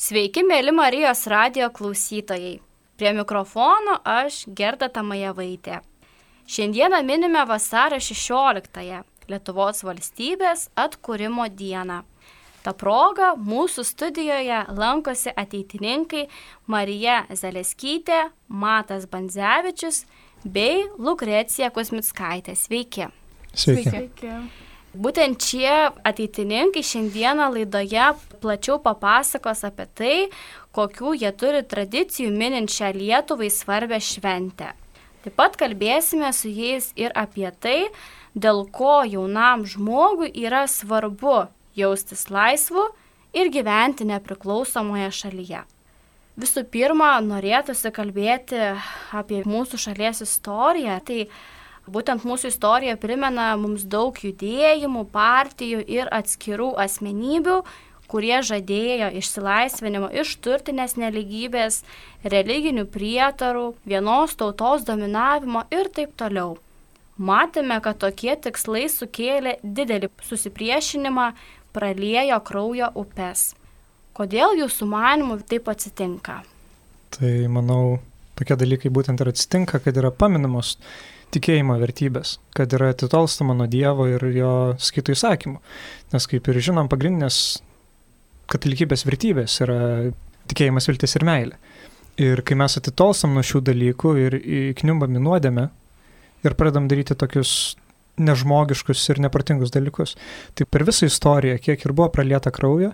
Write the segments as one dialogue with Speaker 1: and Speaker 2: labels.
Speaker 1: Sveiki, mėly Marijos radio klausytojai. Prie mikrofono aš Gerda Tamajavaitė. Šiandieną minime vasario 16-ąją Lietuvos valstybės atkūrimo dieną. Ta proga mūsų studijoje lankosi ateitininkai Marija Zaleskytė, Matas Bandzevičius bei Lukrecija Kusmitskaitė. Sveiki.
Speaker 2: Sveiki.
Speaker 3: Sveiki.
Speaker 1: Būtent šie ateitininkai šiandieną laidoje plačiau papasakos apie tai, kokių jie turi tradicijų minint šią Lietuvai svarbę šventę. Taip pat kalbėsime su jais ir apie tai, dėl ko jaunam žmogui yra svarbu jaustis laisvu ir gyventi nepriklausomoje šalyje. Visų pirma, norėtųsi kalbėti apie mūsų šalies istoriją. Tai Būtent mūsų istorija primena mums daug judėjimų, partijų ir atskirų asmenybių, kurie žadėjo išsilaisvinimo iš turtinės neligybės, religinių prietarų, vienos tautos dominavimo ir taip toliau. Matėme, kad tokie tikslai sukėlė didelį susipriešinimą, praliejo kraujo upes. Kodėl jūsų manimų taip atsitinka?
Speaker 2: Tai manau, tokie dalykai būtent ir atsitinka, kad yra paminamos tikėjimo vertybės, kad yra atitolstama nuo Dievo ir jo skaitų įsakymų. Nes kaip ir žinom, pagrindinės katalikybės vertybės yra tikėjimas, viltis ir meilė. Ir kai mes atitolstam nuo šių dalykų ir įkniumbam į nuodėmę ir pradam daryti tokius nežmogiškus ir nepratingus dalykus, tai per visą istoriją, kiek ir buvo pralieta kraujo,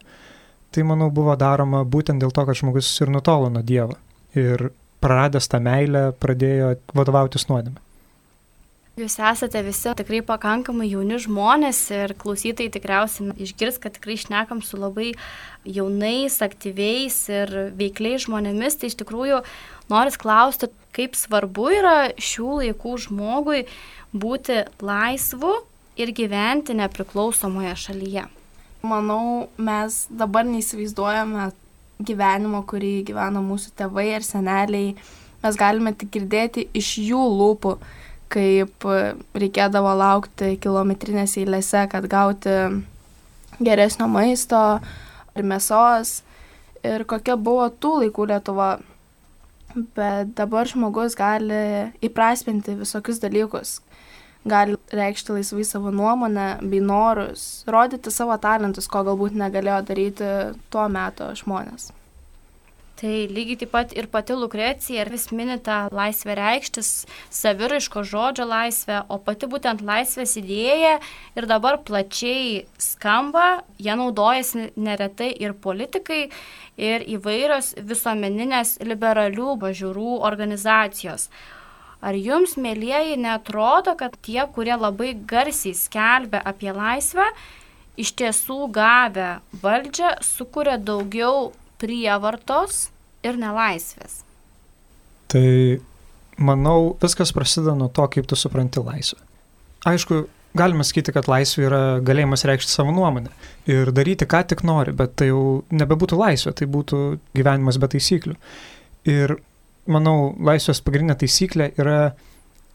Speaker 2: tai manau buvo daroma būtent dėl to, kad žmogus ir nutolo nuo Dievo. Ir praradęs tą meilę pradėjo vadovautis nuodėmė.
Speaker 1: Jūs esate visi tikrai pakankamai jauni žmonės ir klausytojai tikriausiai išgirs, kad tikrai šnekam su labai jaunais, aktyviais ir veikliais žmonėmis. Tai iš tikrųjų noris klausti, kaip svarbu yra šių laikų žmogui būti laisvu ir gyventi nepriklausomoje šalyje.
Speaker 3: Manau, mes dabar neįsivaizduojame gyvenimo, kurį gyveno mūsų tėvai ar seneliai. Mes galime tik girdėti iš jų lūpų kaip reikėdavo laukti kilometrinėse eilėse, kad gauti geresnio maisto ir mėsos ir kokia buvo tų laikų Lietuva. Bet dabar žmogus gali įprasminti visokius dalykus, gali reikšti laisvai savo nuomonę bei norus, rodyti savo talentus, ko galbūt negalėjo daryti tuo metu žmonės.
Speaker 1: Tai lygiai taip pat ir pati Lukrecija vis mini tą laisvę reikštis, saviraiško žodžio laisvę, o pati būtent laisvės idėja ir dabar plačiai skamba, jie naudojasi neretai ir politikai, ir įvairios visuomeninės liberalių pažiūrų organizacijos. Ar jums, mėlyjeji, netrodo, kad tie, kurie labai garsiai skelbia apie laisvę, iš tiesų gavę valdžią, sukuria daugiau prievartos ir nelaisvės.
Speaker 2: Tai manau, viskas prasideda nuo to, kaip tu supranti laisvę. Aišku, galima sakyti, kad laisvė yra galėjimas reikšti savo nuomonę ir daryti, ką tik nori, bet tai jau nebebūtų laisvė, tai būtų gyvenimas be taisyklių. Ir manau, laisvės pagrindinė taisyklė yra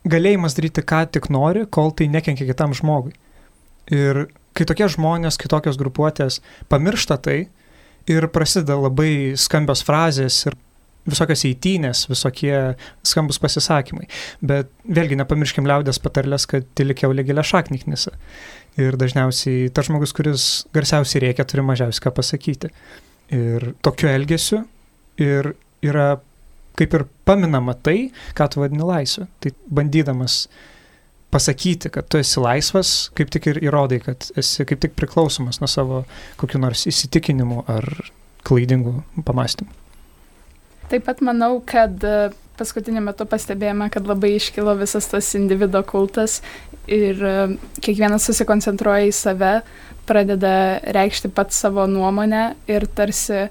Speaker 2: galėjimas daryti, ką tik nori, kol tai nekenkia kitam žmogui. Ir kai tokie žmonės, kitokios grupuotės pamiršta tai, ir prasideda labai skambios frazės ir visokios eitynės, visokie skambus pasisakymai. Bet vėlgi nepamirškim liaudės patarlės, kad tilikiaulė gilia šakniknisa. Ir dažniausiai tas žmogus, kuris garsiausiai reikia, turi mažiausiai ką pasakyti. Ir tokiu elgesiu ir yra kaip ir paminama tai, ką tu vadini laisvė. Tai bandydamas pasakyti, kad tu esi laisvas, kaip tik ir įrodai, kad esi kaip tik priklausomas nuo savo kokiu nors įsitikinimu ar klaidingų pamastymų.
Speaker 4: Taip pat manau, kad e, paskutiniu metu pastebėjome, kad labai iškilo visas tas individuo kultas ir e, kiekvienas susikoncentruoja į save, pradeda reikšti pat savo nuomonę ir tarsi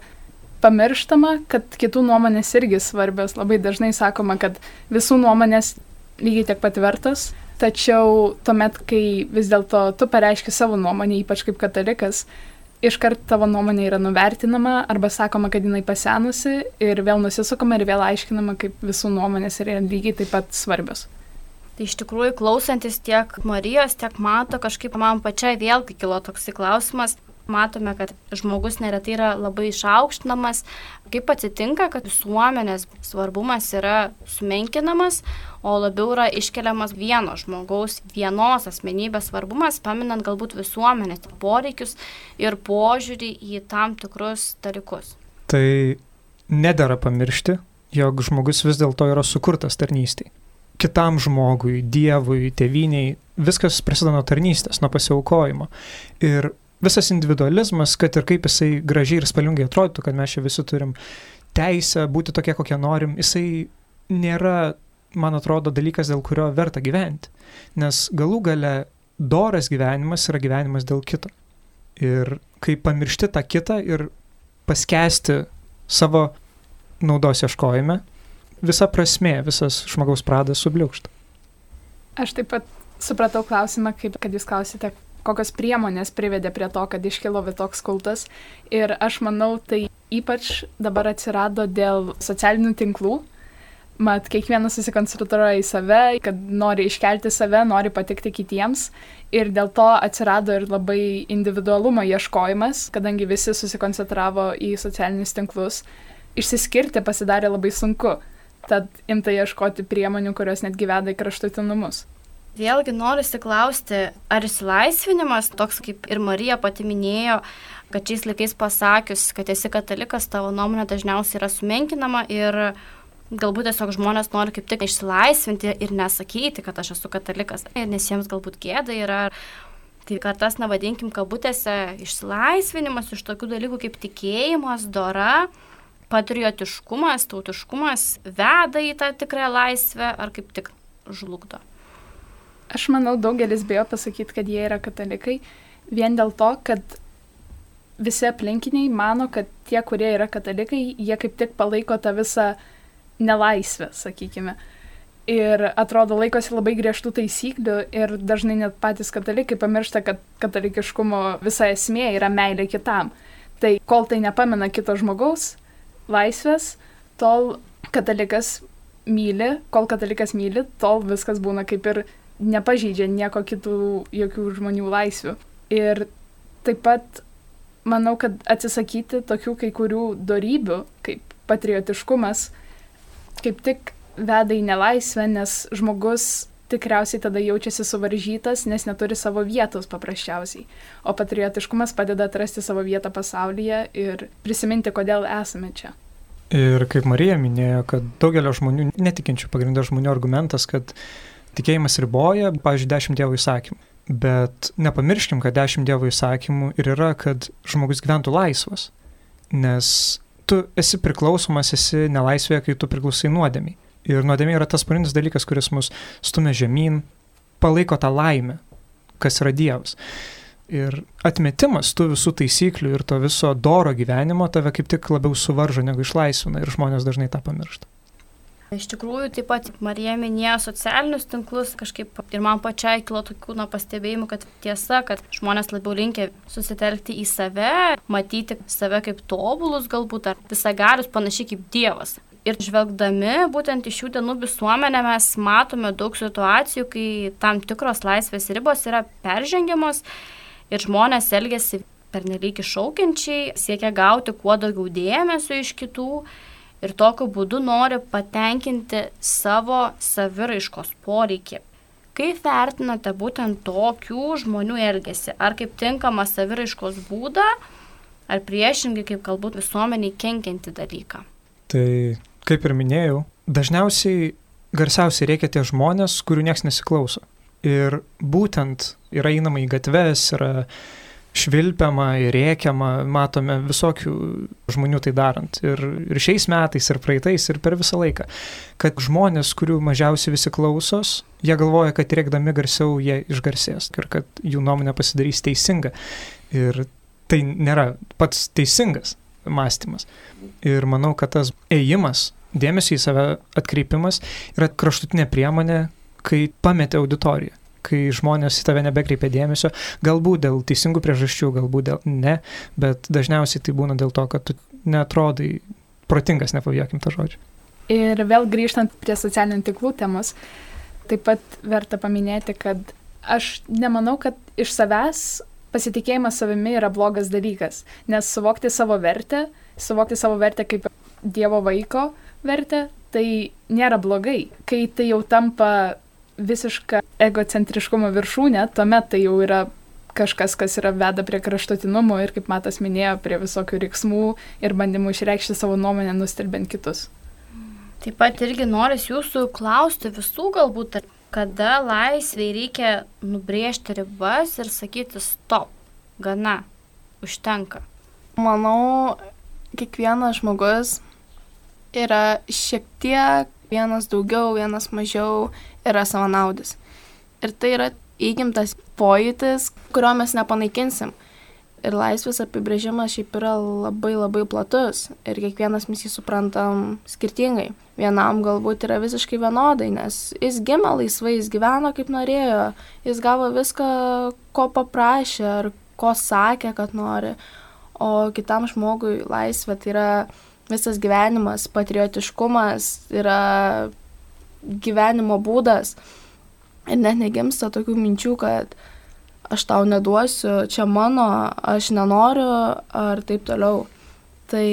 Speaker 4: pamirštama, kad kitų nuomonės irgi svarbios. Labai dažnai sakoma, kad visų nuomonės lygiai tiek pat vertos, Tačiau tuomet, kai vis dėlto tu pareiški savo nuomonę, ypač kaip katalikas, iškart tavo nuomonė yra nuvertinama arba sakoma, kad jinai pasenusi ir vėl nusisukama ir vėl aiškinama, kaip visų nuomonės yra lygiai taip pat svarbios.
Speaker 1: Tai iš tikrųjų klausantis tiek Marijos, tiek Mato, kažkaip man pačiai vėlgi kilo toks klausimas, matome, kad žmogus neretai yra labai išaukštinamas. Kaip atsitinka, kad visuomenės svarbumas yra sumenkinamas, o labiau yra iškeliamas vieno žmogaus, vienos asmenybės svarbumas, paminant galbūt visuomenės poreikius ir požiūrį į tam tikrus dalykus.
Speaker 2: Tai nedara pamiršti, jog žmogus vis dėlto yra sukurtas tarnystėje kitam žmogui, Dievui, tėviniai, viskas prasideda nuo tarnystės, nuo pasiaukojimo. Ir visas individualizmas, kad ir kaip jisai gražiai ir spalvingai atrodytų, kad mes čia visi turim teisę būti tokie, kokie norim, jisai nėra, man atrodo, dalykas, dėl kurio verta gyventi. Nes galų gale doras gyvenimas yra gyvenimas dėl kito. Ir kai pamiršti tą kitą ir paskesti savo naudos ieškojime, visa prasme, visas žmogaus pradas subliūkšta.
Speaker 4: Aš taip pat supratau klausimą, kaip kad jūs klausite, kokios priemonės privedė prie to, kad iškilo toks kultas. Ir aš manau, tai ypač dabar atsirado dėl socialinių tinklų. Mat, kiekvienas susikoncentruoja į save, kad nori iškelti save, nori patikti kitiems. Ir dėl to atsirado ir labai individualumo ieškojimas, kadangi visi susikoncentravo į socialinius tinklus. Išsiskirti pasidarė labai sunku. Tad imta ieškoti priemonių, kurios netgi veda į kraštutinumus.
Speaker 1: Vėlgi noriu įsiklausti, ar išsilaisvinimas, toks kaip ir Marija pati minėjo, kad šiais laikais pasakius, kad esi katalikas, tavo nuomonė dažniausiai yra sumenkinama ir galbūt tiesiog žmonės nori kaip tik išsilaisvinti ir nesakyti, kad aš esu katalikas, nes jiems galbūt gėda yra. Tai kartas, na vadinkim, kabutėse, išsilaisvinimas iš tokių dalykų kaip tikėjimas, dora, patriotiškumas, tautiškumas veda į tą tikrąją laisvę ar kaip tik žlugdo?
Speaker 4: Aš manau, daugelis bijo pasakyti, kad jie yra katalikai, vien dėl to, kad visi aplinkiniai mano, kad tie, kurie yra katalikai, jie kaip tik palaiko tą visą nelaisvę, sakykime. Ir atrodo laikosi labai griežtų taisyklių ir dažnai net patys katalikai pamiršta, kad katalikiškumo visa esmė yra meilė kitam. Tai kol tai nepamena kito žmogaus, laisvės, tol katalikas myli, kol katalikas myli, tol viskas būna kaip ir nepažydžia nieko kitų, jokių žmonių laisvių. Ir taip pat manau, kad atsisakyti tokių kai kurių darybių, kaip patriotiškumas, kaip tik veda į nelaisvę, nes žmogus tikriausiai tada jaučiasi suvaržytas, nes neturi savo vietos paprasčiausiai. O patriotiškumas padeda atrasti savo vietą pasaulyje ir prisiminti, kodėl esame čia.
Speaker 2: Ir kaip Marija minėjo, kad daugelio žmonių, netikinčių pagrindų žmonių argumentas, kad tikėjimas riboja, pavyzdžiui, dešimt dievo įsakymų. Bet nepamirškim, kad dešimt dievo įsakymų ir yra, kad žmogus gyventų laisvas. Nes tu esi priklausomas, esi nelaisvėje, kai tu priklausai nuodėmiai. Ir nuodėmė yra tas pagrindinis dalykas, kuris mus stumia žemyn, palaiko tą laimę, kas yra Dievas. Ir atmetimas tų visų taisyklių ir to viso doro gyvenimo tave kaip tik labiau suvaržo negu išlaisvina ir žmonės dažnai tą pamiršta.
Speaker 1: Iš tikrųjų, taip pat Marija minėjo socialinius tinklus, kažkaip ir man pačiai kilo tokių na, pastebėjimų, kad tiesa, kad žmonės labiau linkia susitelkti į save, matyti save kaip tobulus galbūt, ar visagalius panašiai kaip Dievas. Ir žvelgdami būtent iš šių dienų visuomenę mes matome daug situacijų, kai tam tikros laisvės ribos yra peržengiamos ir žmonės elgesi pernelyg iššaukiančiai, siekia gauti kuo daugiau dėmesio iš kitų ir tokiu būdu nori patenkinti savo saviraiškos poreikį. Kaip vertinate būtent tokių žmonių elgesį? Ar kaip tinkamą saviraiškos būdą, ar priešingai kaip galbūt visuomeniai kenkianti dalyką?
Speaker 2: Tai kaip ir minėjau, dažniausiai garsiausiai reikia tie žmonės, kurių niekas nesiklauso. Ir būtent yra einama į gatves, yra švilpiama ir rėkiama, matome visokių žmonių tai darant. Ir, ir šiais metais, ir praeitais, ir per visą laiką. Kad žmonės, kurių mažiausiai visi klausos, jie galvoja, kad rėkdami garsiau jie išgarsės ir kad jų nuomonė pasidarys teisinga. Ir tai nėra pats teisingas mąstymas. Ir manau, kad tas ėjimas dėmesio į save atkreipimas yra kraštutinė priemonė, kai pametė auditoriją kai žmonės į tave nebekreipia dėmesio, galbūt dėl teisingų priežasčių, galbūt dėl ne, bet dažniausiai tai būna dėl to, kad tu netrodai protingas, nepavėkim tą žodžią.
Speaker 4: Ir vėl grįžtant prie socialinių tinklų temos, taip pat verta paminėti, kad aš nemanau, kad iš savęs pasitikėjimas savimi yra blogas dalykas, nes suvokti savo vertę, suvokti savo vertę kaip Dievo vaiko vertę, tai nėra blogai. Kai tai jau tampa visiška egocentriškumo viršūnė, tuomet tai jau yra kažkas, kas yra veda prie kraštutinumų ir, kaip Matas minėjo, prie visokių riksmų ir bandymų išreikšti savo nuomonę, nustelbent kitus.
Speaker 1: Taip pat irgi noris jūsų klausti visų galbūt, kada laisviai reikia nubrėžti ribas ir sakyti stop, gana, užtenka.
Speaker 3: Manau, kiekvienas žmogus yra šiek tiek, vienas daugiau, vienas mažiau, yra savanaudis. Ir tai yra įgimtas pojūtis, kurio mes nepanaikinsim. Ir laisvės apibrėžimas šiaip yra labai labai platus ir kiekvienas mes jį suprantam skirtingai. Vienam galbūt yra visiškai vienodai, nes jis gimė laisvai, jis gyveno kaip norėjo, jis gavo viską, ko paprašė ar ko sakė, kad nori. O kitam žmogui laisvė tai yra visas gyvenimas, patriotiškumas, yra gyvenimo būdas ir net negimsta tokių minčių, kad aš tau neduosiu, čia mano, aš nenoriu ar taip toliau. Tai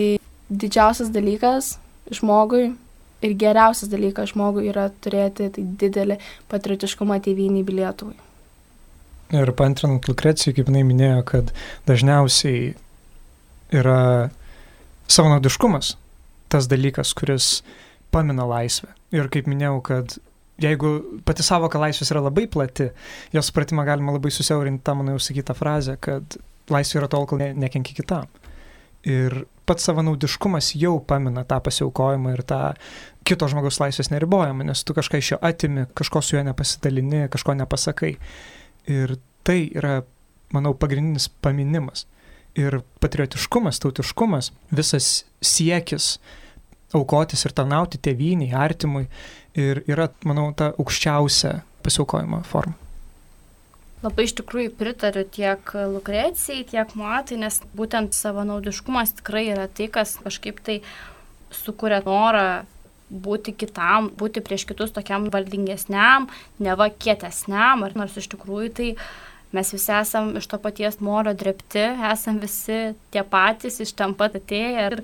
Speaker 3: didžiausias dalykas žmogui ir geriausias dalykas žmogui yra turėti tai didelį patriotiškumą tėvynį bei Lietuvai.
Speaker 2: Ir pantrinant Lukrecijai, kaip jinai minėjo, kad dažniausiai yra savanaudiškumas tas dalykas, kuris pamina laisvę. Ir kaip minėjau, kad jeigu pati savoka laisvės yra labai plati, jos supratimą galima labai susiaurinti tą mano jau sakytą frazę, kad laisvė yra tol, kol ne, nekenki kitam. Ir pats savanaudiškumas jau pamina tą pasiaukojimą ir tą kito žmogaus laisvės neribojimą, nes tu kažką iš jo atimi, kažko su juo nepasidalini, kažko nepasakai. Ir tai yra, manau, pagrindinis paminimas. Ir patriotiškumas, tautiškumas, visas siekis aukotis ir tarnauti tėvyniai, artimui ir yra, manau, ta aukščiausia pasiaukojimo forma.
Speaker 1: Labai iš tikrųjų pritariu tiek Lukrecijai, tiek Matai, nes būtent savanaudiškumas tikrai yra tai, kas kažkaip tai sukuria norą būti kitam, būti prieš kitus tokiam valdingesniam, neva kietesniam, ar nors iš tikrųjų tai mes visi esam iš to paties moro drepti, esam visi tie patys, iš ten pat atėję ir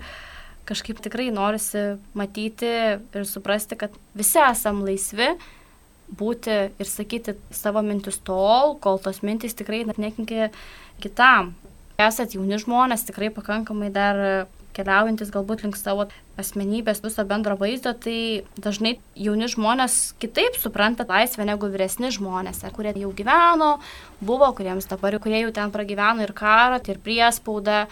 Speaker 1: kažkaip tikrai norisi matyti ir suprasti, kad visi esam laisvi būti ir sakyti savo mintis tol, kol tos mintis tikrai nekenkia kitam. Esat jauni žmonės, tikrai pakankamai dar keliaujantis galbūt link savo asmenybės viso bendro vaizdo, tai dažnai jauni žmonės kitaip supranta laisvę negu vyresni žmonės, kurie jau gyveno, buvo, kuriems dabar, kurie jau ten pragyveno ir karą, ir priespaudą,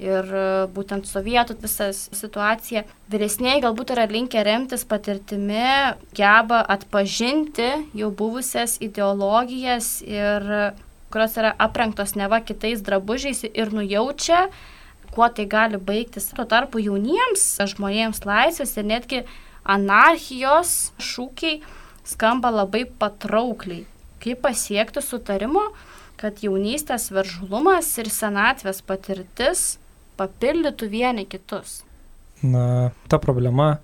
Speaker 1: ir e, būtent sovietų visą situaciją. Vyresniai galbūt yra linkę remtis patirtimi, geba atpažinti jau buvusias ideologijas ir kurios yra aprengtos neva kitais drabužiais ir nujaučia, kuo tai gali baigtis. Tuo tarpu jauniems žmonėms laisvės ir netgi anarchijos šūkiai skamba labai patraukliai. Kaip pasiekti sutarimo, kad jaunystės veržlumas ir senatvės patirtis papildytų vieni kitus?
Speaker 2: Na, ta problema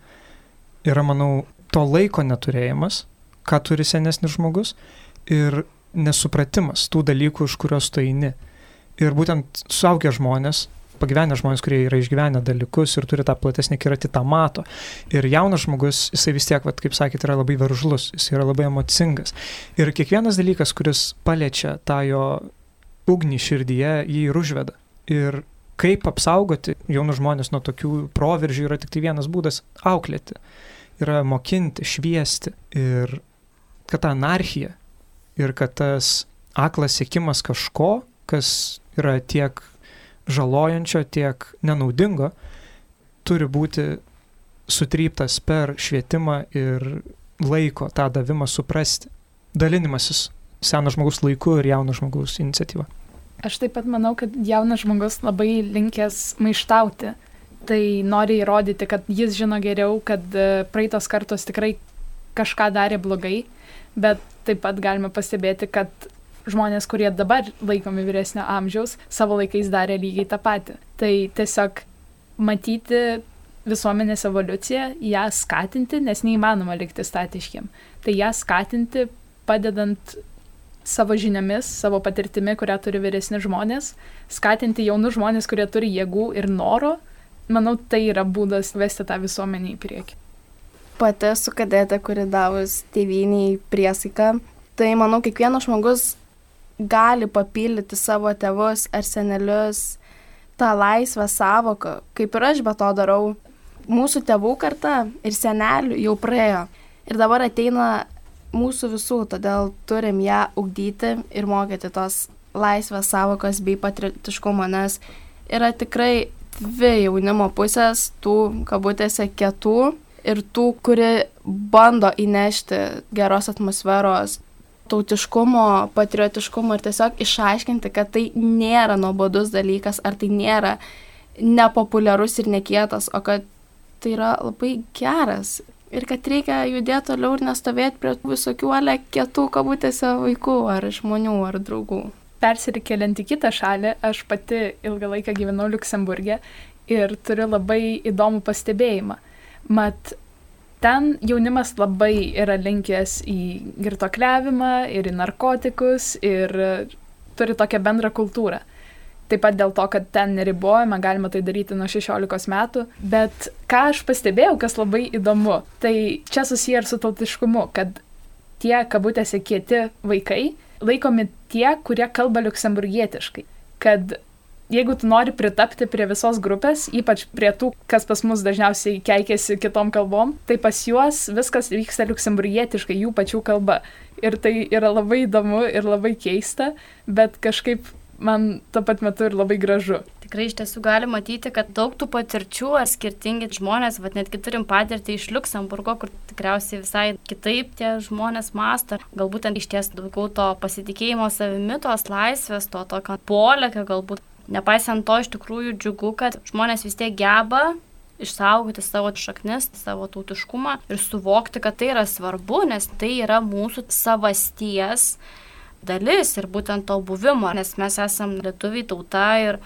Speaker 2: yra, manau, to laiko neturėjimas, ką turi senesnis žmogus, ir nesupratimas tų dalykų, iš kurios tu eini. Ir būtent suaugę žmonės pagyvenę žmonės, kurie yra išgyvenę dalykus ir turi tą platesnį kiratį, tą mato. Ir jaunas žmogus, jisai vis tiek, vat, kaip sakėte, yra labai veržlus, jis yra labai emocingas. Ir kiekvienas dalykas, kuris paliečia tą jo ugnį širdyje, jį ir užveda. Ir kaip apsaugoti jaunus žmonės nuo tokių proveržių yra tik tai vienas būdas - auklėti. Yra mokinti, šviesti. Ir kad ta anarchija ir kad tas aklas sėkimas kažko, kas yra tiek žalojančio, tiek nenaudingo, turi būti sutryptas per švietimą ir laiko tą davimą suprasti. Dalinimasis seno žmogus laiku ir jauno žmogaus iniciatyva.
Speaker 4: Aš taip pat manau, kad jaunas žmogus labai linkęs maištauti. Tai nori įrodyti, kad jis žino geriau, kad e, praeitos kartos tikrai kažką darė blogai, bet taip pat galime pastebėti, kad žmonės, kurie dabar laikomi vyresnio amžiaus, savo laikais darė lygiai tą patį. Tai tiesiog matyti visuomenės evoliuciją, ją skatinti, nes neįmanoma likti statiškiam. Tai ją skatinti, padedant savo žiniomis, savo patirtimi, kurią turi vyresni žmonės, skatinti jaunus žmonės, kurie turi jėgų ir noro. Manau, tai yra būdas vesti tą visuomenį į priekį.
Speaker 3: Pati esu kadetė, kuri davus tėviniai priesaiką. Tai manau, kiekvienas žmogus gali papildyti savo tėvus ar senelius tą laisvę savoką, kaip ir aš be to darau. Mūsų tėvų karta ir senelių jau praėjo. Ir dabar ateina mūsų visų, todėl turim ją ugdyti ir mokyti tos laisvės savokos bei patriotiškumo, nes yra tikrai dvi jaunimo pusės, tų kabutėse kietų ir tų, kuri bando įnešti geros atmosferos, tautiškumo, patriotiškumo ir tiesiog išaiškinti, kad tai nėra nuobodus dalykas, ar tai nėra nepopuliarus ir nekietas, o kad tai yra labai geras ir kad reikia judėti toliau ir nestovėti prie visokių ale kietų kabutėse vaikų ar žmonių ar draugų.
Speaker 4: Persikeliant į kitą šalį, aš pati ilgą laiką gyvenau Luksemburgė ir turiu labai įdomų pastebėjimą. Mat, ten jaunimas labai yra linkęs į girtokliavimą ir į narkotikus ir turi tokią bendrą kultūrą. Taip pat dėl to, kad ten neribojama, galima tai daryti nuo 16 metų. Bet ką aš pastebėjau, kas labai įdomu, tai čia susiję ir su tautiškumu, kad tie kabutėse kieti vaikai laikomi tie, kurie kalba liuksemburgietiškai. Kad jeigu tu nori pritapti prie visos grupės, ypač prie tų, kas pas mus dažniausiai keikėsi kitom kalbom, tai pas juos viskas vyksta liuksemburgietiškai, jų pačių kalba. Ir tai yra labai įdomu ir labai keista, bet kažkaip man tuo pat metu ir labai gražu.
Speaker 1: Tikrai iš tiesų gali matyti, kad daug tų patirčių ar skirtingi žmonės, vad netgi turim patirtį iš Luksemburgo, kur tikriausiai visai kitaip tie žmonės masto. Galbūt ten iš ties daugiau to pasitikėjimo savimi, tos laisvės, to tokio polėkio galbūt. Nepaisant to, iš tikrųjų džiugu, kad žmonės vis tiek geba išsaugoti savo šaknis, savo tautiškumą ir suvokti, kad tai yra svarbu, nes tai yra mūsų savasties dalis ir būtent to buvimo, nes mes esame lietuviai tauta ir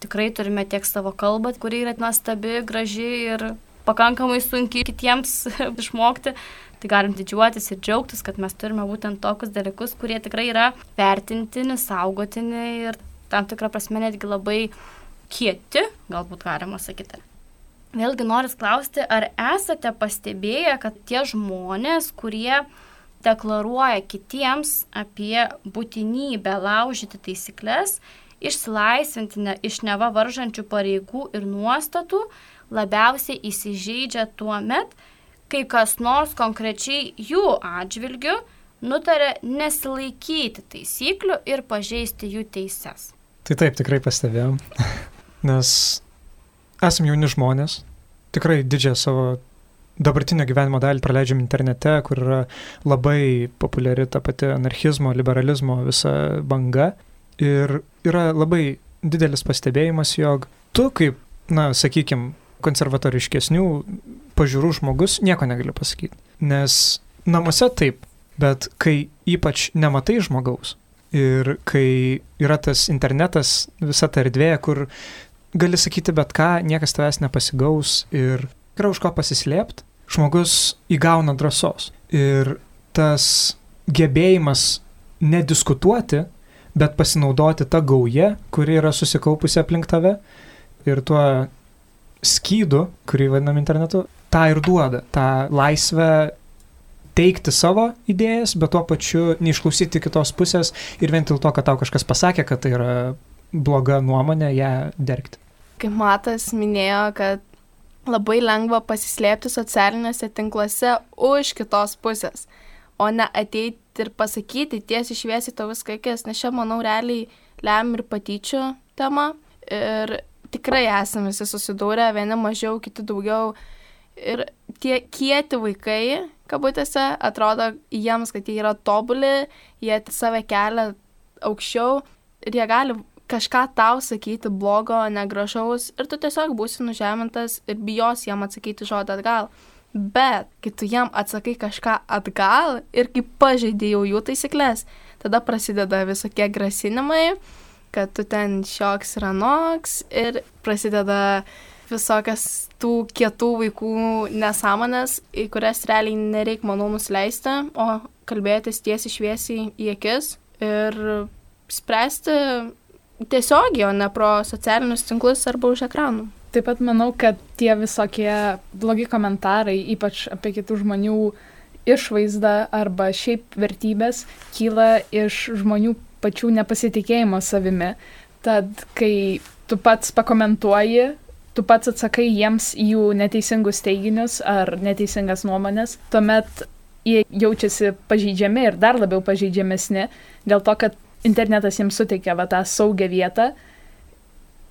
Speaker 1: tikrai turime tiek savo kalbą, kuri yra nuostabi, graži ir pakankamai sunkiai kitiems išmokti. Tai galim didžiuotis ir džiaugtis, kad mes turime būtent tokius dalykus, kurie tikrai yra vertintini, saugotini ir tam tikrą prasme netgi labai kieti, galbūt galima sakyti. Vėlgi noriu klausti, ar esate pastebėję, kad tie žmonės, kurie deklaruoja kitiems apie būtinybę laužyti taisyklės, išsilaisvinti ne, iš neva varžančių pareigų ir nuostatų, labiausiai įsižeidžia tuo met, kai kas nors konkrečiai jų atžvilgiu nutarė nesilaikyti taisyklių ir pažeisti jų teises.
Speaker 2: Tai taip, tikrai pastebėjom, nes esame jauni žmonės, tikrai didžiąją savo dabartinio gyvenimo dalį praleidžiam internete, kur yra labai populiari ta pati anarchizmo, liberalizmo visa banga. Ir yra labai didelis pastebėjimas, jog tu kaip, na, sakykime, konservatoriškesnių pažiūrų žmogus nieko negali pasakyti. Nes namuose taip, bet kai ypač nematai žmogaus ir kai yra tas internetas, visa ta erdvė, kur gali sakyti bet ką, niekas tavęs nepasigaus ir yra už ko pasislėpti, žmogus įgauna drąsos. Ir tas gebėjimas nediskutuoti, bet pasinaudoti tą gaują, kuri yra susikaupusi aplink tave ir tuo skydu, kurį vadinam internetu, tą ir duoda, tą laisvę teikti savo idėjas, bet tuo pačiu neišklausyti kitos pusės ir vien dėl to, kad tau kažkas pasakė, kad tai yra bloga nuomonė, ją dergti.
Speaker 3: Kaip Matas minėjo, kad labai lengva pasislėpti socialiniuose tinkluose už kitos pusės, o ne ateiti ir pasakyti tiesiai šviesiai to viską akis, nes čia, manau, realiai lem ir patyčių tema. Ir tikrai esame visi susidūrę, vieni mažiau, kiti daugiau. Ir tie kieti vaikai, kabutėse, atrodo jiems, kad jie yra tobuli, jie save kelia aukščiau ir jie gali kažką tau sakyti blogo, negražaus ir tu tiesiog būsi nužemintas ir bijos jam atsakyti žodį atgal. Bet kai tu jam atsakai kažką atgal ir kai pažeidė jau jų taisyklės, tada prasideda visokie grasinimai, kad tu ten šioks ir anoks ir prasideda visokias tų kietų vaikų nesąmonės, į kurias realiai nereikia, manau, nusileisti, o kalbėtis tiesiai šviesiai į akis ir spręsti tiesiogiai, o ne pro socialinius tinklus arba už ekranų.
Speaker 4: Taip pat manau, kad tie visokie blogi komentarai, ypač apie kitų žmonių išvaizdą arba šiaip vertybės, kyla iš žmonių pačių nepasitikėjimo savimi. Tad kai tu pats pakomentuoji, tu pats atsakai jiems jų neteisingus teiginius ar neteisingas nuomonės, tuomet jie jaučiasi pažeidžiami ir dar labiau pažeidžiamesni dėl to, kad internetas jiems suteikia va tą saugią vietą.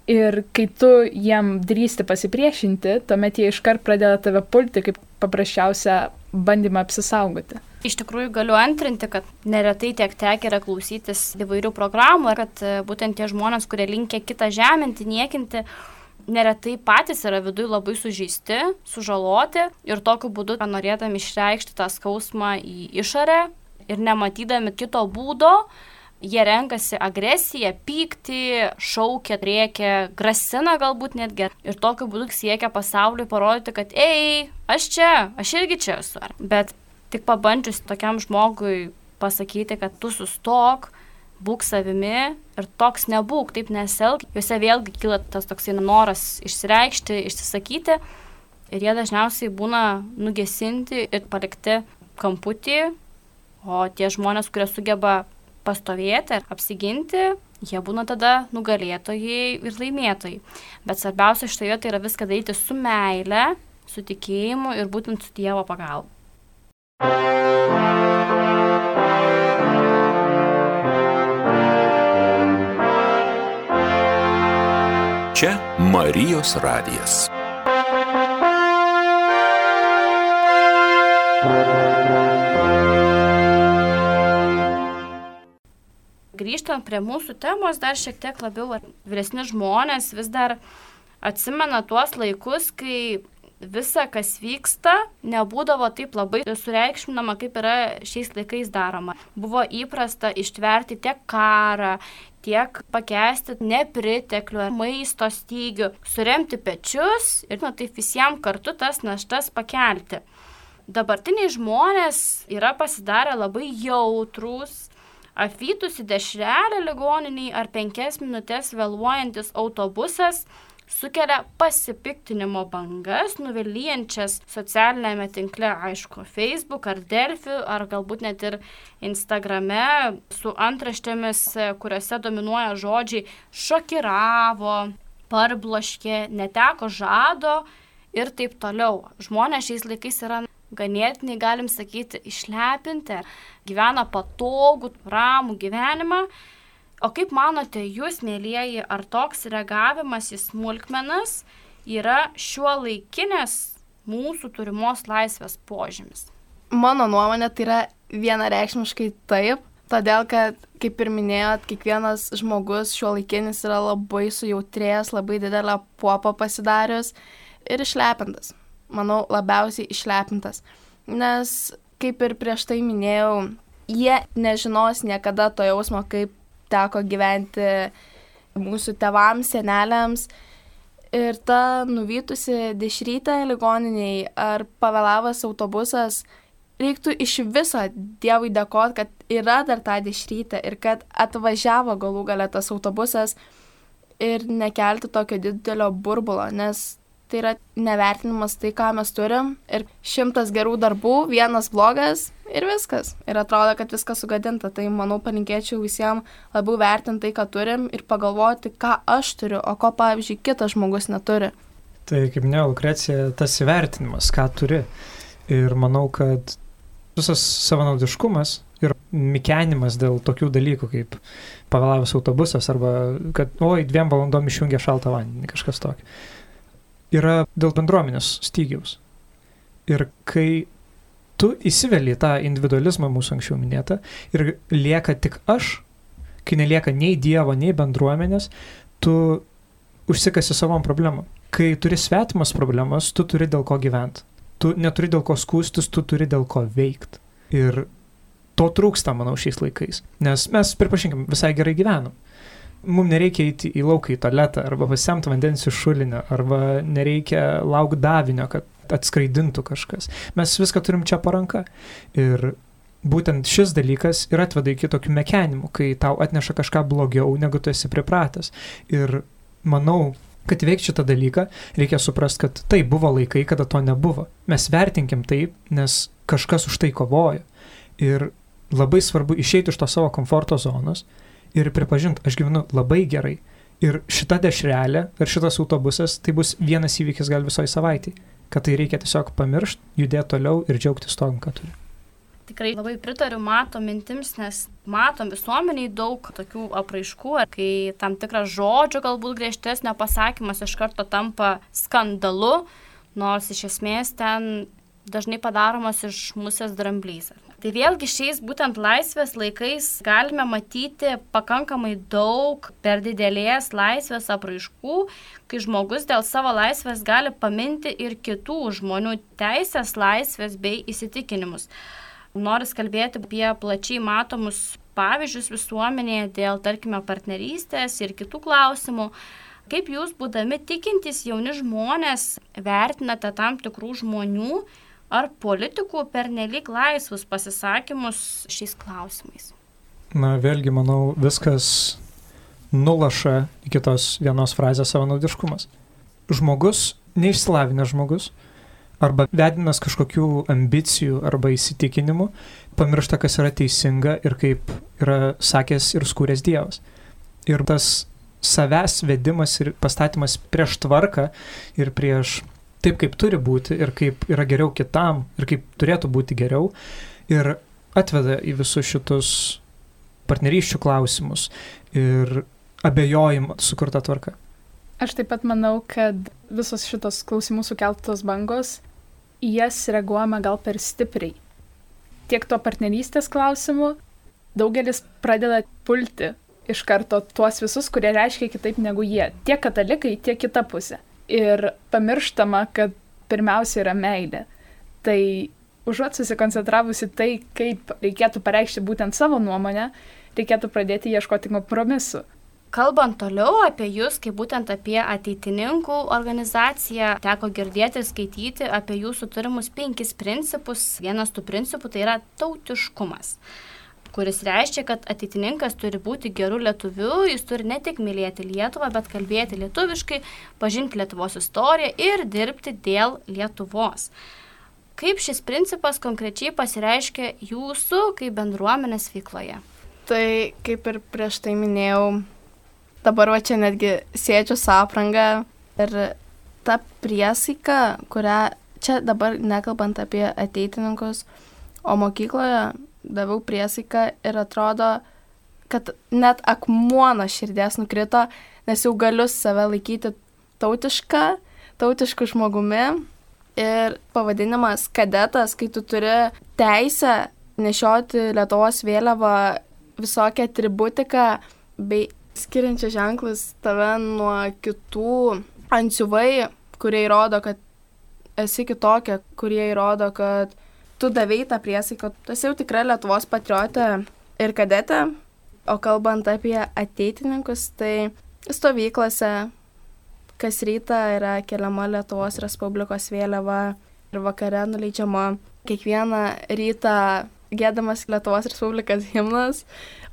Speaker 4: Ir kai tu jiem drįsti pasipriešinti, tuomet jie iškart pradeda tave pulti kaip paprasčiausią bandymą apsisaugoti.
Speaker 1: Iš tikrųjų galiu antrinti, kad neretai tiek tek yra klausytis įvairių programų, kad būtent tie žmonės, kurie linkia kitą žeminti, niekinti, neretai patys yra viduje labai sužeisti, sužaloti ir tokiu būdu norėdami išreikšti tą skausmą į išorę ir nematydami kito būdo, jie renkasi agresiją, pyktį, šaukia, rėkia, grasina galbūt netgi. Ir tokiu būdu siekia pasauliui parodyti, kad, ei, aš čia, aš irgi čia esu. Bet tik pabandžius tokiam žmogui pasakyti, kad tu sustok, būk savimi ir toks nebūk, taip neselg, juose vėlgi kyla tas toksai noras išsireikšti, išsisakyti ir jie dažniausiai būna nugesinti ir palikti kamputį, o tie žmonės, kurie sugeba pastovėti ir apsiginti, jie būna tada nugalėtojai ir laimėtojai. Bet svarbiausia šitoje vietoje yra viską daryti su meile, su tikėjimu ir būtent su Dievo pagalba.
Speaker 5: Čia Marijos radijas.
Speaker 1: grįžtant prie mūsų temos, dar šiek tiek labiau vyresni žmonės vis dar atsimena tuos laikus, kai visa, kas vyksta, nebūdavo taip labai sureikšminama, kaip yra šiais laikais daroma. Buvo įprasta ištverti tiek karą, tiek pakesti nepriteklių, maisto stygių, suremti pečius ir na, taip visiems kartu tas naštas pakelti. Dabartiniai žmonės yra pasidarę labai jautrus, Apvytusi dešrelę ligoniniai ar penkias minutės vėluojantis autobusas sukelia pasipiktinimo bangas, nuvilyjančias socialinėme tinkle, aišku, Facebook ar Delfi, ar galbūt net ir Instagrame su antraštėmis, kuriuose dominuoja žodžiai šokiravo, parbloškė, neteko žado ir taip toliau. Žmonės šiais laikais yra ganėtinai, galim sakyti, išlepinti, gyvena patogų, ramų gyvenimą. O kaip manote jūs, mėlyjeji, ar toks reagavimas į smulkmenas yra šiuo laikinės mūsų turimos laisvės požymis?
Speaker 3: Mano nuomonė tai yra vienareikšmiškai taip, todėl kad, kaip ir minėjot, kiekvienas žmogus šiuo laikinis yra labai sujautrėjęs, labai didelę puopą pasidarius ir išlepintas manau, labiausiai išlepintas. Nes, kaip ir prieš tai minėjau, jie nežinos niekada to jausmo, kaip teko gyventi mūsų tevams, seneliams. Ir ta nuvytusi dešrytė ligoniniai ar pavėlavęs autobusas, reiktų iš viso Dievui dėkoti, kad yra dar ta dešrytė ir kad atvažiavo galų galę tas autobusas ir nekelti tokio didelio burbulo, nes tai yra nevertinimas tai, ką mes turim ir šimtas gerų darbų, vienas blogas ir viskas. Ir atrodo, kad viskas sugadinta. Tai manau, palinkėčiau visiems labiau vertinti tai, ką turim ir pagalvoti, ką aš turiu, o ko, pavyzdžiui, kitas žmogus neturi.
Speaker 2: Tai, kaip minėjau, Lukrecija, tas įvertinimas, ką turi. Ir manau, kad visas savanaudiškumas ir mikenimas dėl tokių dalykų, kaip pavėlavęs autobusas arba kad, oi, dviem valandom išjungia šaltą vandenį, kažkas tokio yra dėl bendruomenės stygiaus. Ir kai tu įsiveli tą individualizmą mūsų anksčiau minėtą ir lieka tik aš, kai nelieka nei Dievo, nei bendruomenės, tu užsikasi savom problemom. Kai turi svetimas problemas, tu turi dėl ko gyventi. Tu neturi dėl ko skūstis, tu turi dėl ko veikti. Ir to trūksta, manau, šiais laikais. Nes mes, pripažinkim, visai gerai gyvenam mums nereikia eiti į lauką į tualetą arba pasiemti vandens iš šulinio arba nereikia laukti davinio, kad atskraidintų kažkas. Mes viską turim čia paranka. Ir būtent šis dalykas ir atveda iki tokių mekenimų, kai tau atneša kažką blogiau, negu tu esi pripratęs. Ir manau, kad veikti šitą dalyką, reikia suprasti, kad tai buvo laikai, kada to nebuvo. Mes vertinkim taip, nes kažkas už tai kovoja. Ir labai svarbu išeiti iš to savo komforto zonos ir pripažinti, aš gyvenu labai gerai. Ir šita dešrelė ar šitas autobusas tai bus vienas įvykis gal visoji savaitai. Kad tai reikia tiesiog pamiršti, judėti toliau ir džiaugtis to, ką turi
Speaker 1: tikrai labai pritariu mato mintims, nes matom visuomeniai daug tokių apraiškų, kai tam tikras žodžio galbūt griežtesnio pasakymas iš karto tampa skandalu, nors iš esmės ten dažnai padaromas iš musės dramblys. Tai vėlgi šiais būtent laisvės laikais galime matyti pakankamai daug per didelės laisvės apraiškų, kai žmogus dėl savo laisvės gali paminti ir kitų žmonių teisės, laisvės bei įsitikinimus. Noris kalbėti apie plačiai matomus pavyzdžius visuomenėje dėl, tarkime, partnerystės ir kitų klausimų. Kaip jūs, būdami tikintys jauni žmonės, vertinate tam tikrų žmonių ar politikų pernelyg laisvus pasisakymus šiais klausimais?
Speaker 2: Na, vėlgi, manau, viskas nulaša iki tos vienos frazės savanaudiškumas. Žmogus, neišsilavinęs žmogus, arba vedinas kažkokių ambicijų arba įsitikinimų, pamiršta, kas yra teisinga ir kaip yra sakęs ir skūręs Dievas. Ir tas savęs vedimas ir pastatymas prieš tvarką ir prieš taip, kaip turi būti ir kaip yra geriau kitam ir kaip turėtų būti geriau ir atveda į visus šitus partnerysčių klausimus ir abejojimą sukurta tvarka.
Speaker 4: Aš taip pat manau, kad visos šitos klausimų sukeltos bangos į jas reaguojama gal per stipriai. Tiek to partnerystės klausimų, daugelis pradeda pulti iš karto tuos visus, kurie reiškia kitaip negu jie. Tiek katalikai, tiek kita pusė. Ir pamirštama, kad pirmiausia yra meilė. Tai užuot susikoncentravusi tai, kaip reikėtų pareikšti būtent savo nuomonę, reikėtų pradėti ieškoti kompromisų.
Speaker 1: Kalbant toliau apie jūs, kaip būtent apie ateitininkų organizaciją, teko girdėti ir skaityti apie jūsų turimus penkis principus. Vienas tų principų tai yra tautiškumas kuris reiškia, kad ateitininkas turi būti geru lietuviu, jis turi ne tik mylėti Lietuvą, bet kalbėti lietuviškai, pažinti Lietuvos istoriją ir dirbti dėl Lietuvos. Kaip šis principas konkrečiai pasireiškia jūsų kaip bendruomenės veikloje?
Speaker 3: Tai kaip ir prieš tai minėjau, dabar va čia netgi sėdžiu su apranga ir ta priesaika, kurią čia dabar nekalbant apie ateitininkus, o mokykloje daviau priesaiką ir atrodo, kad net akmuo nuo širdies nukrito, nes jau galiu save laikyti tautišką, tautišku žmogumi. Ir pavadinimas kadetas, kai tu turi teisę nešioti Lietuvos vėliavą, visokią atributiką bei skiriančias ženklus tave nuo kitų antsiuvai, kurie įrodo, kad esi kitokia, kurie įrodo, kad tu davėjai tą priesaiką, tu esi jau tikra Lietuvos patriotė ir kadetė. O kalbant apie ateitininkus, tai stovyklose kas rytą yra keliama Lietuvos Respublikos vėliava ir vakare nuleidžiama kiekvieną rytą gėdamas Lietuvos Respublikos himnas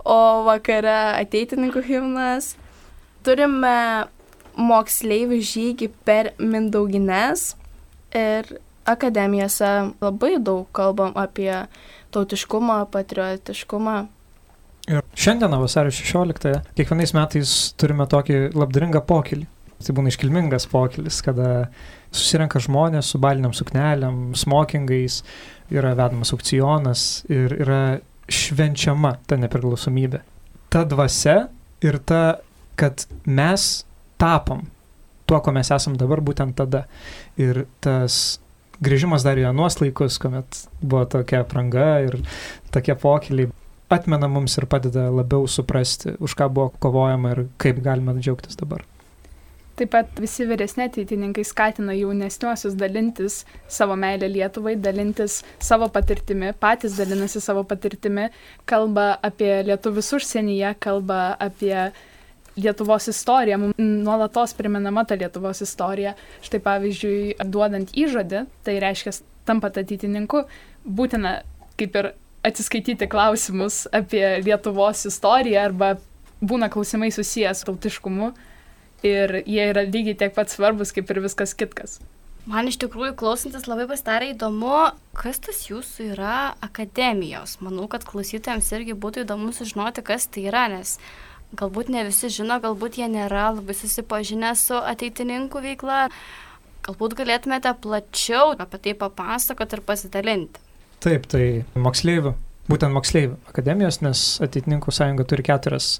Speaker 3: o vakare ateitininkų himnas. Turime moksleivių žygį per Mindaugines ir akademijose labai daug kalbam apie tautiškumą, patriotiškumą.
Speaker 2: Ir šiandieną vasario 16-ąją kiekvienais metais turime tokį labdaringą pokylį. Tai būna iškilmingas pokylis, kada susirenka žmonės su baliniam sukneliam, smokingais, yra vedamas aukcionas ir yra švenčiama ta nepriklausomybė. Ta dvasia ir ta, kad mes tapom tuo, ko mes esam dabar būtent tada. Ir tas grįžimas dar į anuos laikus, kuomet buvo tokia pranga ir tokie pokyliai, atmena mums ir padeda labiau suprasti, už ką buvo kovojama ir kaip galime džiaugtis dabar.
Speaker 4: Taip pat visi vyresni ateitininkai skatina jaunesniuosius dalintis savo meilę Lietuvai, dalintis savo patirtimi, patys dalinasi savo patirtimi, kalba apie lietuvius užsienyje, kalba apie Lietuvos istorija, mums nuolatos primenama ta Lietuvos istorija. Štai pavyzdžiui, duodant įžodį, tai reiškia tampat ateitininku, būtina kaip ir atsiskaityti klausimus apie Lietuvos istoriją arba būna klausimai susijęs tautiškumu ir jie yra lygiai tiek pat svarbus kaip ir viskas kitkas.
Speaker 1: Man iš tikrųjų klausantis labai pasidarė įdomu, kas tas jūsų yra akademijos. Manau, kad klausytojams irgi būtų įdomu sužinoti, kas tai yra, nes galbūt ne visi žino, galbūt jie nėra labai susipažinę su ateitininkų veikla. Galbūt galėtumėte plačiau apie tai papasakoti ir pasidalinti.
Speaker 2: Taip, tai moksleivių, būtent moksleivių akademijos, nes ateitininkų sąjunga turi keturias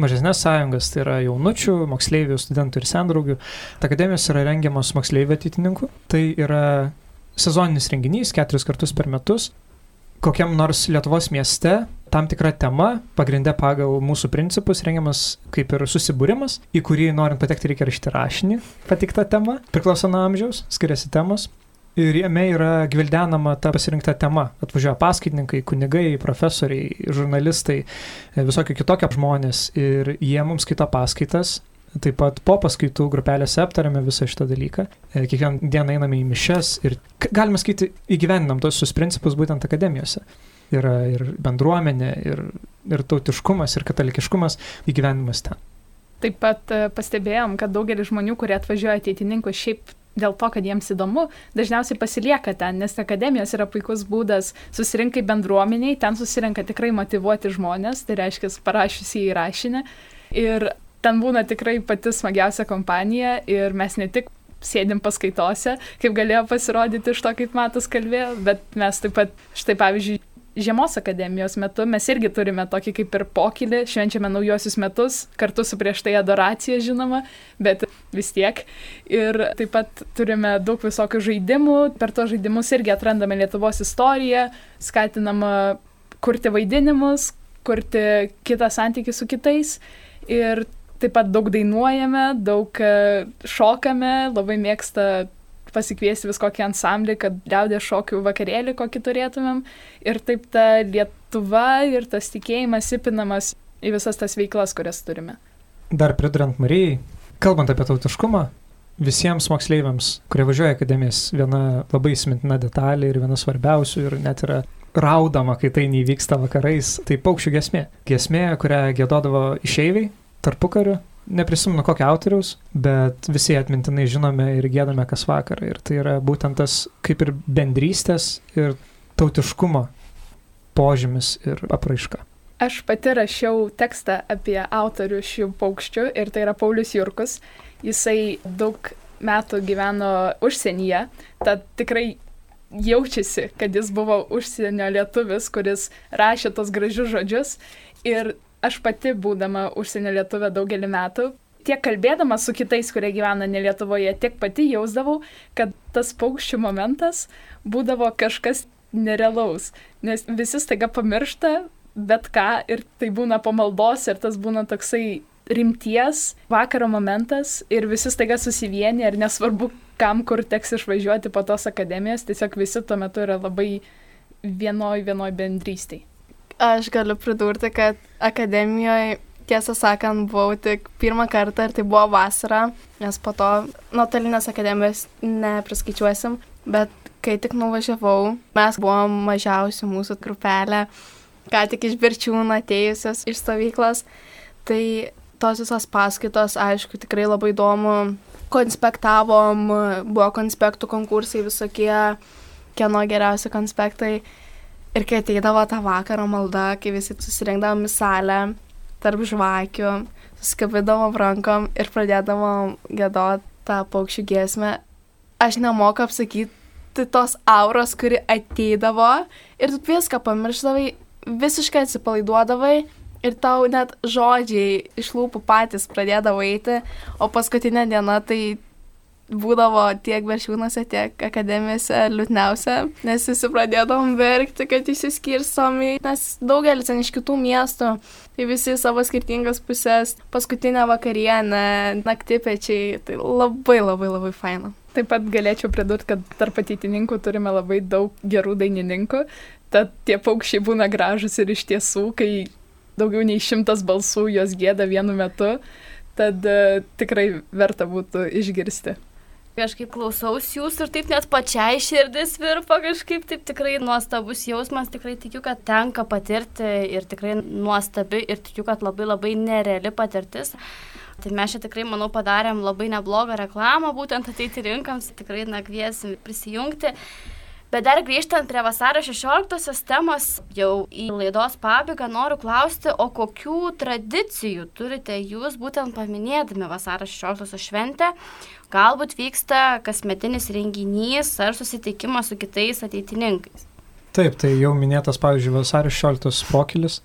Speaker 2: mažesnės sąjungas, tai yra jaunučių, moksleivių, studentų ir sendraugių. Akademijos yra rengiamos moksleivių ateitininkų. Tai yra sezoninis renginys keturis kartus per metus. Kokiam nors Lietuvos mieste tam tikra tema, pagrindę pagal mūsų principus, rengiamas kaip ir susibūrimas, į kurį norint patekti reikia rašyti rašinį, patikta tema, priklauso nuo amžiaus, skiriasi temos. Ir jame yra gvildenama ta pasirinkta tema. Atvažiuoja paskaitininkai, kunigai, profesoriai, žurnalistai, visokie kitokie žmonės ir jie mums skaito paskaitas. Taip pat po paskaitų grupelėse aptarėme visą šitą dalyką. Kiekvieną dieną einame į mišes ir galima skaityti įgyvendinam tos sus principus būtent akademijose. Yra ir bendruomenė, ir, ir tautiškumas, ir katalikiškumas įgyvenimas ten.
Speaker 4: Taip pat pastebėjom, kad daugelis žmonių, kurie atvažiuoja ateitininkų, šiaip dėl to, kad jiems įdomu, dažniausiai pasilieka ten, nes akademijos yra puikus būdas susirinkai bendruomeniai, ten susirinka tikrai motivuoti žmonės, tai reiškia parašiusi į rašinę. Ir ten būna tikrai pati smagiausia kompanija ir mes ne tik sėdim paskaitose, kaip galėjo pasirodyti iš to, kaip Matas kalbėjo, bet mes taip pat, štai pavyzdžiui, Žiemos akademijos metu mes irgi turime tokį kaip ir pokylį, švenčiame naujosius metus, kartu su prieš tai adoracija žinoma, bet vis tiek. Ir taip pat turime daug visokių žaidimų, per to žaidimus irgi atrandame Lietuvos istoriją, skatinama kurti vaidinimus, kurti kitą santykį su kitais. Ir taip pat daug dainuojame, daug e, šokame, labai mėgsta pasikviesti vis kokį ansamblį, kad liaudės šokių vakarėlį kokį turėtumėm. Ir taip ta Lietuva ir tas tikėjimas įpinamas į visas tas veiklas, kurias turime.
Speaker 2: Dar pridurant Marijai, kalbant apie tautiškumą, visiems moksleiviams, kurie važiuoja akademijas, viena labai įsimintina detalė ir viena svarbiausių ir net yra raudama, kai tai neįvyksta vakarais, tai paukščių gesmė. Gesmė, kurią gėdodavo išeiviai tarpukariu, neprisimenu kokio autoriaus, bet visi atmintinai žinome ir gėdame kas vakarą. Ir tai yra būtent tas kaip ir bendrystės ir tautiškumo požymis ir apraiška.
Speaker 4: Aš pati rašiau tekstą apie autorių šių paukščių ir tai yra Paulius Jurkus. Jisai daug metų gyveno užsienyje, tad tikrai jaučiasi, kad jis buvo užsienio lietuvis, kuris rašė tos gražius žodžius. Ir aš pati, būdama užsienio lietuvė daugelį metų, tiek kalbėdama su kitais, kurie gyvena ne Lietuvoje, tiek pati jausdavau, kad tas paukščių momentas būdavo kažkas nerealaus, nes visi staiga pamiršta bet ką ir tai būna pamaldos ir tas būna toksai rimties vakaro momentas ir visi staiga susivienia ir nesvarbu, kam kur teks išvažiuoti po tos akademijos, tiesiog visi tuo metu yra labai vienoj vienoj bendrystėj.
Speaker 3: Aš galiu pridurti, kad akademijoje, tiesą sakant, buvau tik pirmą kartą ir tai buvo vasara, nes po to nuotolinės akademijos nepriskaičiuosim, bet kai tik nuvažiavau, mes buvom mažiausi mūsų grupelė, ką tik iš Birčiūno atėjusios iš stovyklos, tai tos visos paskaitos, aišku, tikrai labai įdomu, konspektavom, buvo konspektų konkursai visokie, kieno geriausi konspektai. Ir kai ateidavo tą vakarą malda, kai visi susirinkdavom į salę, tarp žvakių, suskabidavom rankom ir pradėdavom gėdoti tą paukščių giesmę, aš nemoku apsakyti tos auros, kuri ateidavo. Ir tu viską pamiršdavai, visiškai atsipalaiduodavai ir tau net žodžiai iš lūpų patys pradėdavo eiti, o paskutinė diena tai būdavo tiek veršiūnuose, tiek akademijose liūdniausia, nes visi pradėdavom verkti, kad įsiskirstom, nes daugelis ten iš kitų miestų, tai visi savo skirtingas pusės, paskutinę vakarienę, naktipečiai, tai labai labai labai faina.
Speaker 4: Taip pat galėčiau pridurti, kad tarp ateitininkų turime labai daug gerų dainininkų, tad tie paukščiai būna gražus ir iš tiesų, kai daugiau nei šimtas balsų jos gėda vienu metu, tad uh, tikrai verta būtų išgirsti.
Speaker 1: Kažkaip klausaus jūsų ir taip net pačiai širdis virpa kažkaip, taip tikrai nuostabus jausmas, tikrai tikiu, kad tenka patirti ir tikrai nuostabi ir tikiu, kad labai labai nereali patirtis. Tai mes čia tikrai, manau, padarėm labai neblogą reklamą, būtent ateiti rinkams, tikrai nakviesim prisijungti. Bet dar grįžtant prie vasario 16 temos, jau į laidos pabaigą noriu klausti, o kokių tradicijų turite jūs būtent paminėdami vasario 16 šventę? Galbūt vyksta kasmetinis renginys ar susitikimas su kitais ateitininkais?
Speaker 2: Taip, tai jau minėtas, pavyzdžiui, vasario 16 pokylis.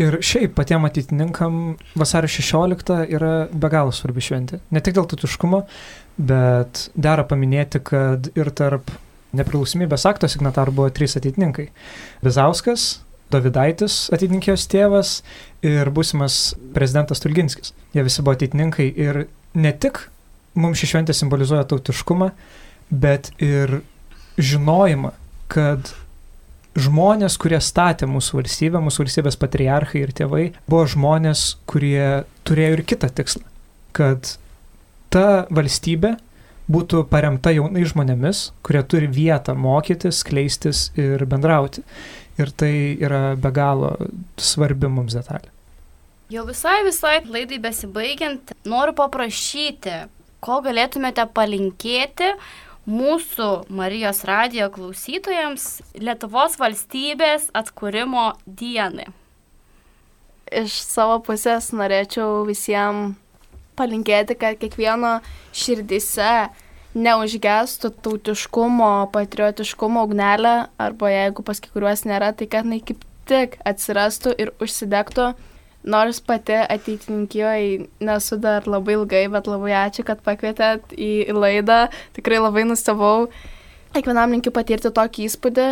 Speaker 2: Ir šiaip patiem ateitininkam vasario 16 yra be galo svarbi šventė. Ne tik dėl tutiškumo, bet dera paminėti, kad ir tarp nepriklausomybės akto signatarų buvo trys ateitininkai. Bizauskas, Davidaitis, ateitininkijos tėvas ir būsimas prezidentas Tulginskis. Jie visi buvo ateitininkai ir ne tik mums ši šventė simbolizuoja tautiškumą, bet ir žinojimą, kad žmonės, kurie statė mūsų valstybę, mūsų valstybės patriarchai ir tėvai, buvo žmonės, kurie turėjo ir kitą tikslą, kad ta valstybė būtų paremta jaunai žmonėmis, kurie turi vietą mokytis, kleistis ir bendrauti. Ir tai yra be galo svarbi mums detalė.
Speaker 1: Jau visai visai laidai besibaigiant, noriu paprašyti, ko galėtumėte palinkėti mūsų Marijos radijo klausytojams Lietuvos valstybės atkūrimo dienai?
Speaker 3: Iš savo pusės norėčiau visiems palinkėti, kad kiekvieno širdise neužgestų tautiškumo, patriotiškumo ugnelę, arba jeigu pas kiekvienuos nėra, tai kad jinai kaip tik atsirastų ir užsidegtų Nors pati ateitininkijoje nesu dar labai ilgai, bet labai ačiū, kad pakvietėt į laidą. Tikrai labai nustebau. Kiekvienam linkiu patirti tokį įspūdį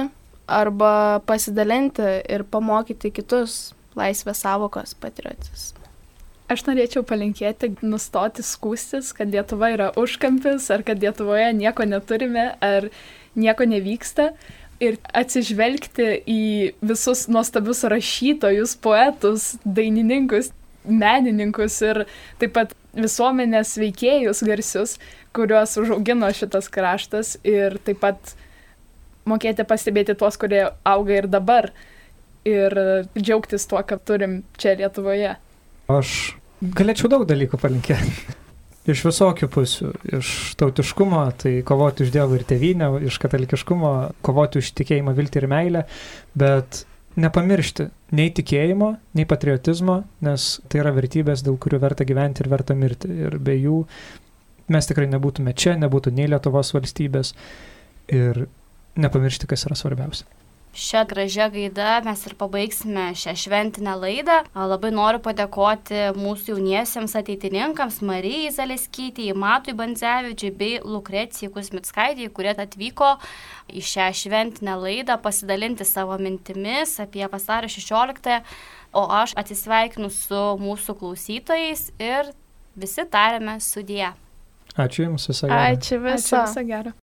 Speaker 3: arba pasidalinti ir pamokyti kitus laisvės savokos patriotis.
Speaker 4: Aš norėčiau palinkėti nustoti skūstis, kad Lietuva yra užkampis, ar kad Lietuvoje nieko neturime, ar nieko nevyksta ir atsižvelgti į visus nuostabius rašytojus, poetus, dainininkus, menininkus ir taip pat visuomenės veikėjus garsius, kuriuos užaugino šitas kraštas ir taip pat mokėti pastebėti tuos, kurie auga ir dabar ir džiaugtis tuo, ką turim čia Lietuvoje.
Speaker 2: Aš galėčiau daug dalykų palinkėti. Iš visokių pusių. Iš tautiškumo, tai kovoti už Dievą ir tėvynę, iš katalikiškumo, kovoti už tikėjimą, viltį ir meilę, bet nepamiršti nei tikėjimo, nei patriotizmo, nes tai yra vertybės, dėl kurių verta gyventi ir verta mirti. Ir be jų mes tikrai nebūtume čia, nebūtų nei Lietuvos valstybės ir nepamiršti, kas yra svarbiausia.
Speaker 1: Šią gražią gaidą mes ir pabaigsime šią šventinę laidą. Labai noriu padėkoti mūsų jauniesiems ateitininkams Marijai Zaleskytijai, Matui Bandzevičiui bei Lukrecijai Kusmitskaitijai, kurie atvyko į šią šventinę laidą pasidalinti savo mintimis apie vasario 16, o aš atsisveikinu su mūsų klausytojais ir visi tarėme sudie.
Speaker 2: Ačiū Jums visą gerą.
Speaker 4: Ačiū visą gerą.